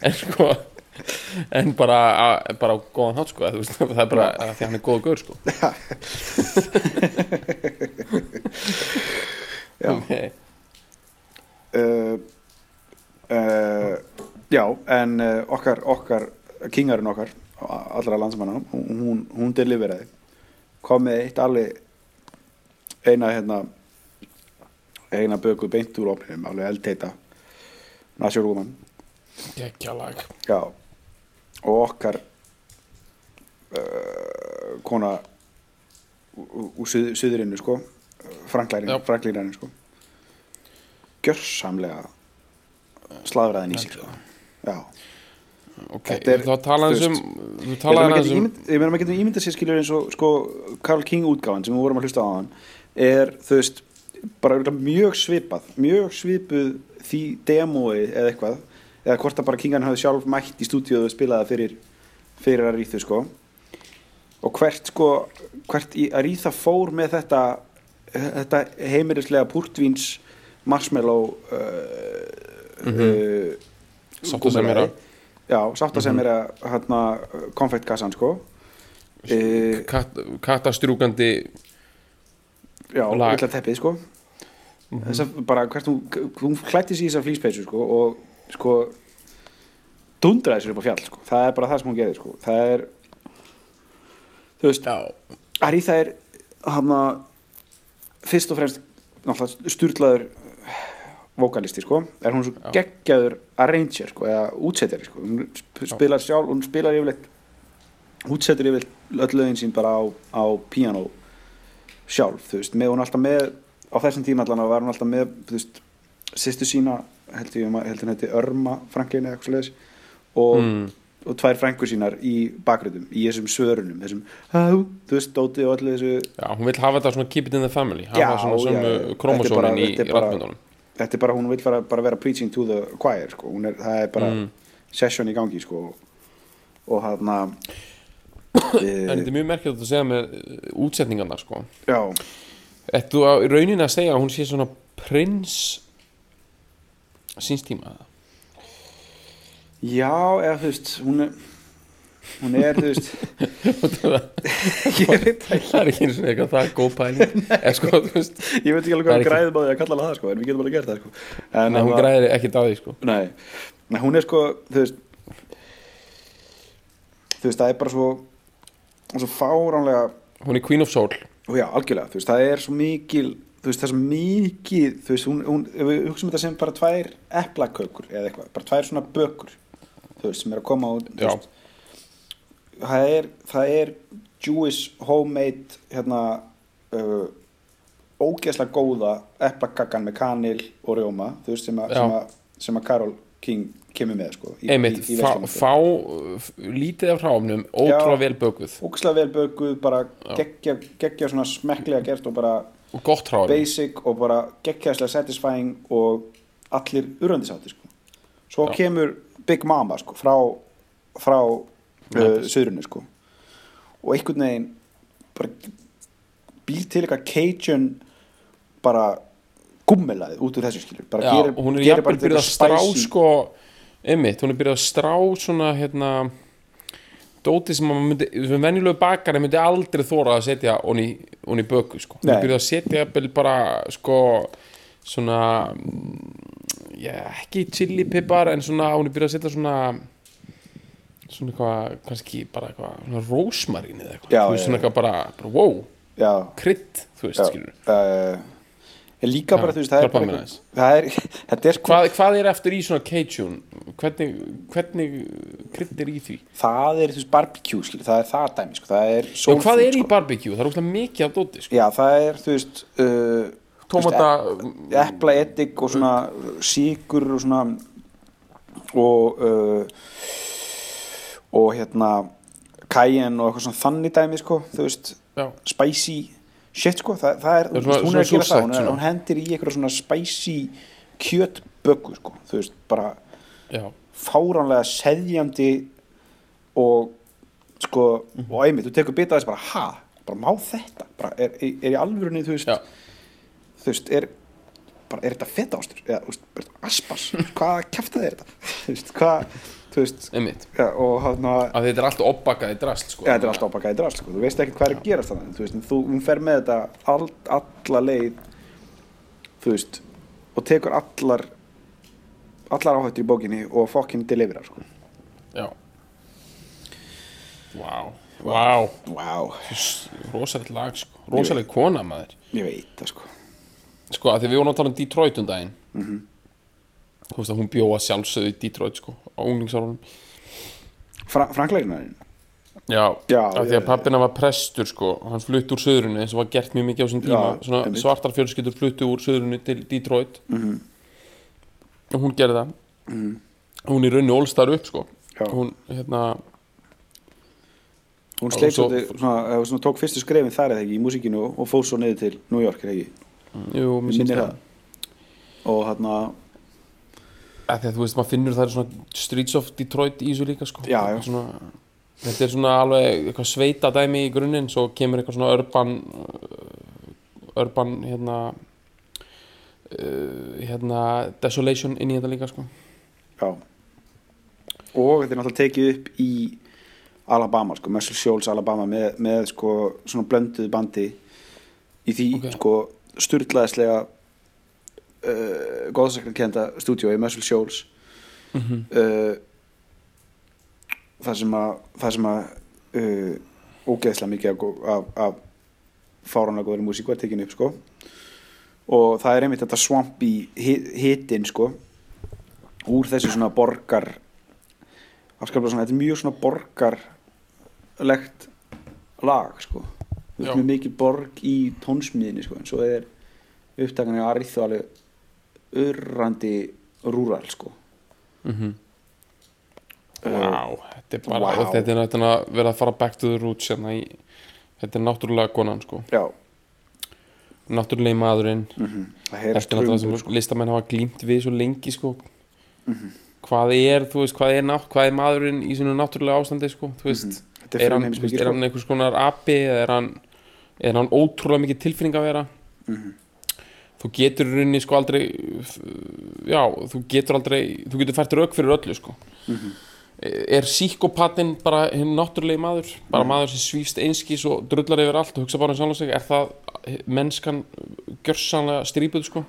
En sko en bara, að, bara á góðan hátt sko veist, það er bara að því hann er góða gaur sko. Já. okay. Uh, uh, já, en uh, okkar, okkar kingarinn okkar allra landsmanna, hún, hún, deliveraði. Kom með eitt alveg eina hérna eina bökuð beint úr ofninum alveg eldteita Nasjur Woman. Geggjalag og okkar uh, kona úr suð, suðurinnu sko franklærin, Já. franklínarinn sko. Gjörsamlega slaðræðin í sig sko. já. Ok, er- þá talaðum sem veist, þú talaðum maður um ég meina maður getur ímyndað sér skilur eins og sko Carl King útgáfan sem við vorum að hlusta á hann er þú veist bara mjög svipað mjög svipuð því demói eða eitthvað eða hvort að bara Kingan hafði sjálf mætt í stúdíu og spilaði fyrir fyrir að ríðu sko. Og hvert sko hvert að ríða fór með þetta þetta heimilislega púrtvíns marshmallow uh, uh, Sáttasemjara. já, sáttasemjara hérna konfektkassan sko. E, kat, katastrúkandi já, vilja teppið sko. Þess að bara hvert hún, hún klætti sér í þessa flýspeysu sko og sko dundraði sér upp á fjall sko. Það er bara það sem hún gerði sko. Það er þú veist já, Aríða er hann fyrst og fremst sturlaður vokalisti sko er hún svo Já. geggjaður arranger sko eða útsettari sko hún sp- spilar sjálf, hún spilar yfirleitt útsettur yfirleitt öll lögin sín bara á, á piano sjálf, þú veist, með hún alltaf með á þessum tíma allan var hún alltaf með þú veist, sýstu sína held ég um að held hún heiti Örma Franklin eða eitthvað svoleiðis og, Mm. og tvær frængur sínar í bakgröðum í þessum svörunum, þessum há, þú veist, dóti og allir þessu já, hún vil hafa þetta svona keep it in the family Já, hafa svona já, já. Þetta er kromosónin í bara- ratmyndunum þetta er bara, hún vil bara, bara vera preaching to the choir sko. Er, það er bara Mm. session í gangi sko. og hann en þetta er mjög merkilegt að segja með uh, útsetningarnar sko já, Ættu á í rauninni að segja að hún sé svona prins síns tíma eða? já, eða þú veist hún er hún er, þú veist það ekki. Er ekki eins og eitthvað það er góð pæling. Sko, ég veit ekki alveg hvað ekki- græðum á því að kalla hana það sko, en við getum alveg gert það sko. en en hún hann- græðir ekkert á því sko. Nei, nei, hún er sko þú veist þú veist, það er bara svo svo fáránlega hún er Queen of Soul. Já, algjörlega, þú veist, það er svo mikil þú veist, það er svo mikið þú veist, hún, hún, við hugsaum þetta sem bara tvær eplakökur eða eitthvað, bara tvær svona bökur þú veist, sem er að koma út þú veist, það er það er Jewish homemade hérna uh, ógeðslega góða eplakakkan með kanil og rjóma, þú veist, sem að, sem að, sem að Karol King kemur með, sko í, einmitt, í, í fá, fá lítið af hráfnum, ótrúlega vel bökuð. ógeðslega vel bökuð, bara geggja, geggja svona smekklega gert og bara og gott hráfnum basic og bara geggjæslega satisfying og allir uröndisátti sko. svo Já. kemur Big Mama sko, frá, frá uh, söðrunu sko. og einhvern veginn bara býr til eitthvað Cajun bara gummilaði út úr þessu skilur bara Já, gerir, og hún er bara byrjað að strá sko, einmitt, hún er byrjað að strá svona hérna dóti sem maður myndi, sem venjulegu bakari myndi aldrei þóra að setja honni í böku sko, hún er byrjað að setja bara sko svona mm, já, ekki chili pipar en svona, hún er byrjað að setja svona svona eitthvað, kannski bara eitthvað svona rósmarín eða eitthvað, Já, þú veist, já, svona já. eitthvað bara, bara wow, já, krydd, þú veist, já. skilur uh, ég líka Já, bara, þú veist, það er bara eitthvað- það er, þetta er sko hvað, hvað er eftir í svona Cajun hvernig, hvernig krydd er í því? Það er, þú veist, barbecue, skilur, það er það dæmi, sko, það er soul hvað er í sko. barbecue, það er óslega mikið af dóti sko. já, það er, þú veist uh, tómata, epla edik og svona síkur og svona og uh, og hérna cayenne og eitthvað svona þannig dæmi sko, þú veist, já, spicy shit sko, það, það er, Það er svona- hún er að gera það, hún, er, hún hendir í eitthvað svona spicy kjötböggu sko, þú veist, bara já, fáránlega seðjandi og sko, Mhm. og einmitt, þú tekur bita af þessu bara, ha, bara má þetta? Bara, er, er, í alvörunni, þú veist já. þú veist, er bara, er þetta feta ástur, eða, þú veist, aspas? Hvað kæftið er þetta? Þú veist, hvað, þú veist einmitt, ja, og hann að þetta er alltaf oppbakað í drast sko. Ja, þetta er alltaf ábakaði drast, sko. þú veist ekki hvað er að gera þannig, þú veist, en þú, fer með þetta all, alla leið, þú veist, og tekur allar, allar áhættur í bókinni og fokkin deliverar, sko. já. Vá, vá. Vá, rosalegt lag, sko, rosaleg kona maður. Ég veit það, sko. sko, að því við vorum að tala um Detroit um daginn. Þú veist hún bjóða sjálfsögðu í Detroit, sko, á unglingsárunum. Fra, Frankleginarinn, Já, Já, af því að pappina var prestur sko, hann flutt úr söðrunni eins og var gert mjög mikið á sín tíma. Já, svona svartar fjölskyldur fluttu úr söðrunni til Detroit. Mhm. og hún gerði það. Hún í raunni ólstar upp sko. Hún hérna hún Og sleit svo- svo, svona, svona, tók fyrstu skrefin þar eða ekki í músíkinu og, fór svo niður til New York, eða ekki, jú, mér sýnst það. Og hann að þú veist maður finnur það er svona Streets of Detroit í þessu líka sko Já, já. Svona, þetta er svona alveg eitthvað sveita dæmi í grunninn svo kemur eitthvað svona urban uh, urban hérna uh, hérna desolation inn í þetta líka sko já. Og þetta er náttúrulega tekið upp í Alabama, sko, Muscle Shoals Alabama með, með sko, svona blönduð bandi í því, Ok. sko, sturlaðislega uh, góðsakarkenda stúdíói, Muscle Shoals. Mhm. uh, það sem að það sem að uh, ógeðslega mikið af, af, fáránlega góður músík var tekinu upp sko. Og það er einmitt þetta swampy hitin sko úr þessu svona borgar afskaplega svona, þetta er mjög svona borgarlegt lag sko. Veist, með mikið borg í tónsmiðinni sko en svo er upptakan í Arithu alveg urrandi rúral sko. Mhm. Uh, Vá, þetta er bara, og þetta er náttúrulega að vera að fara back to the roots hérna í, þetta er náttúrulega konan sko, já, náttúrulega maðurinn, mm það þetta er náttúrulega sem listamenn hafa glímt við svo lengi sko, Mhm. hvað er, þú veist, hvað er, nátt, hvað er maðurinn í svona náttúrulega ástandi sko, þú veist, Þetta er er, hann, veist, er sko. hann einhvers konar api eða er hann, er hann ótrúlega mikið tilfinning að vera, Mhm. Þú getur í rauninni sko aldrei, já, þú getur aldrei, þú getur fært rauk fyrir öllu sko, Mhm. er síkopatinn bara hinn náttúrulegi maður? Bara maður sem svífst einskís og drullar yfir allt og hugsa bara um sig? Er það mennskan gjörsanlega strípuð sko?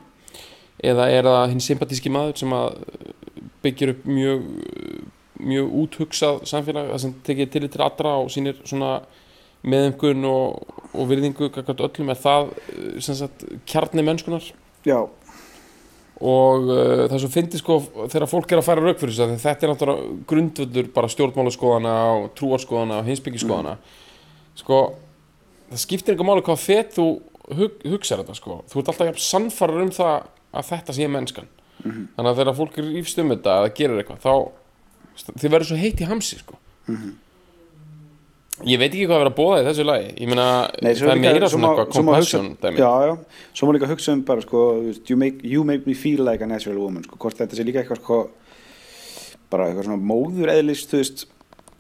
Eða er það hinn sympatíski maður sem að byggir upp mjög mjög úthugsað samfélag það sem tekið tillit til allra og sýnir svona meðumgun og, og virðingu öllum er það eh, sem sagt kjarni mennskunar já, og uh, það svo fyndi sko þegar fólk er að færa rauk fyrir þess að þetta er náttúrulega grundvöldur bara stjórnmálaskoðana og trúarskoðana og heimsbyggjaskoðana sko það skiptir eitthvað máli hvað fet þú hug, hugsar þetta sko. Þú ert alltaf jafn sannfarar um það að þetta sé mennskan. Þannig að þegar fólk er rífst um þetta eða gerir eitthvað þá þið verður svo heitt í hamsi sko ég veit ekki hvað að vera að bóða í þessu lagi. Ég meina það er meira svo svona eitthvað compassion já, já, svo má líka hugsa um bara sko, you make, you make me feel like a natural woman sko, hvort þetta sé líka eitthvað sko, bara eitthvað svona móður eðlist, þú veist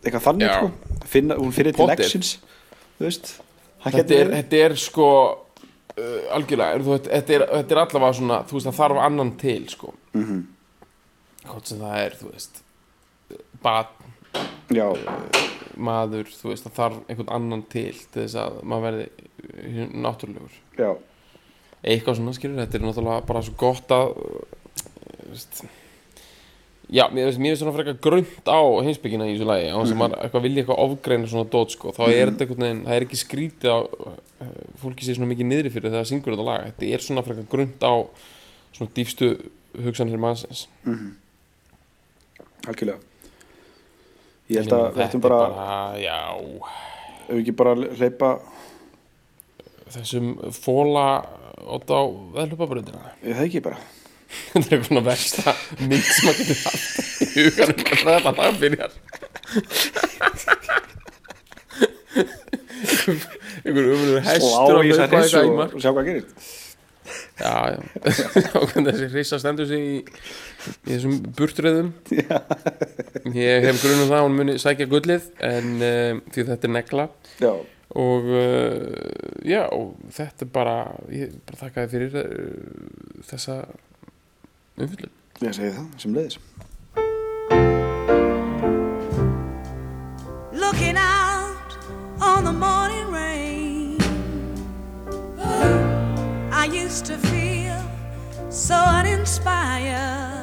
eitthvað þannig, sko. Finna, hún fyrir til actions þú veist, þetta getur er, þetta er sko uh, algjörlega, er, þú, þetta, er, þetta er allavega svona þú veist, það þarf annan til sko. Mhm. hvort sem það er, þú veist bad, já, maður, þú veist það þarf einhvern annan til til þess að maður verði uh, náttúrulegur. Já, eitthvað svona skilur, þetta er náttúrulega bara svo gott að þú veist, Já, mér finnst svona frekar grönt á heimsbyggina í þessu lagi á þess að maður eitthvað vilja eitthvað ofgreina svona dót sko, þá er þetta einhvern veginn, það er ekki skrítið á uh, fólki sé svona mikið niðri fyrir þegar það syngur þetta lag, þetta er svona frekar grönt á svona dýfstu hugsanir mannsins. Algjörlega ég held að er er bara, já, ef ekki bara hleypa þessum fóla átt á veðlupabröndina ég það ekki bara. Þetta er eitthvað versta mynd sem maður getur haft í huganum. Hvað þetta lag byrjar einhver umhverfur hestur að að og, og sjá hvað gerist já, já. Og hvernig þessi hrissa stendur sig í, í þessum burtröðum ég hef grunum það að hún muni sækja gullið en um, því þetta er negla. Já, og uh, já, og þetta er bara ég bara þakka þér fyrir uh, þessa umfyllun ég segi það sem leiðis. Looking out on the morning rain. I used to feel so uninspired.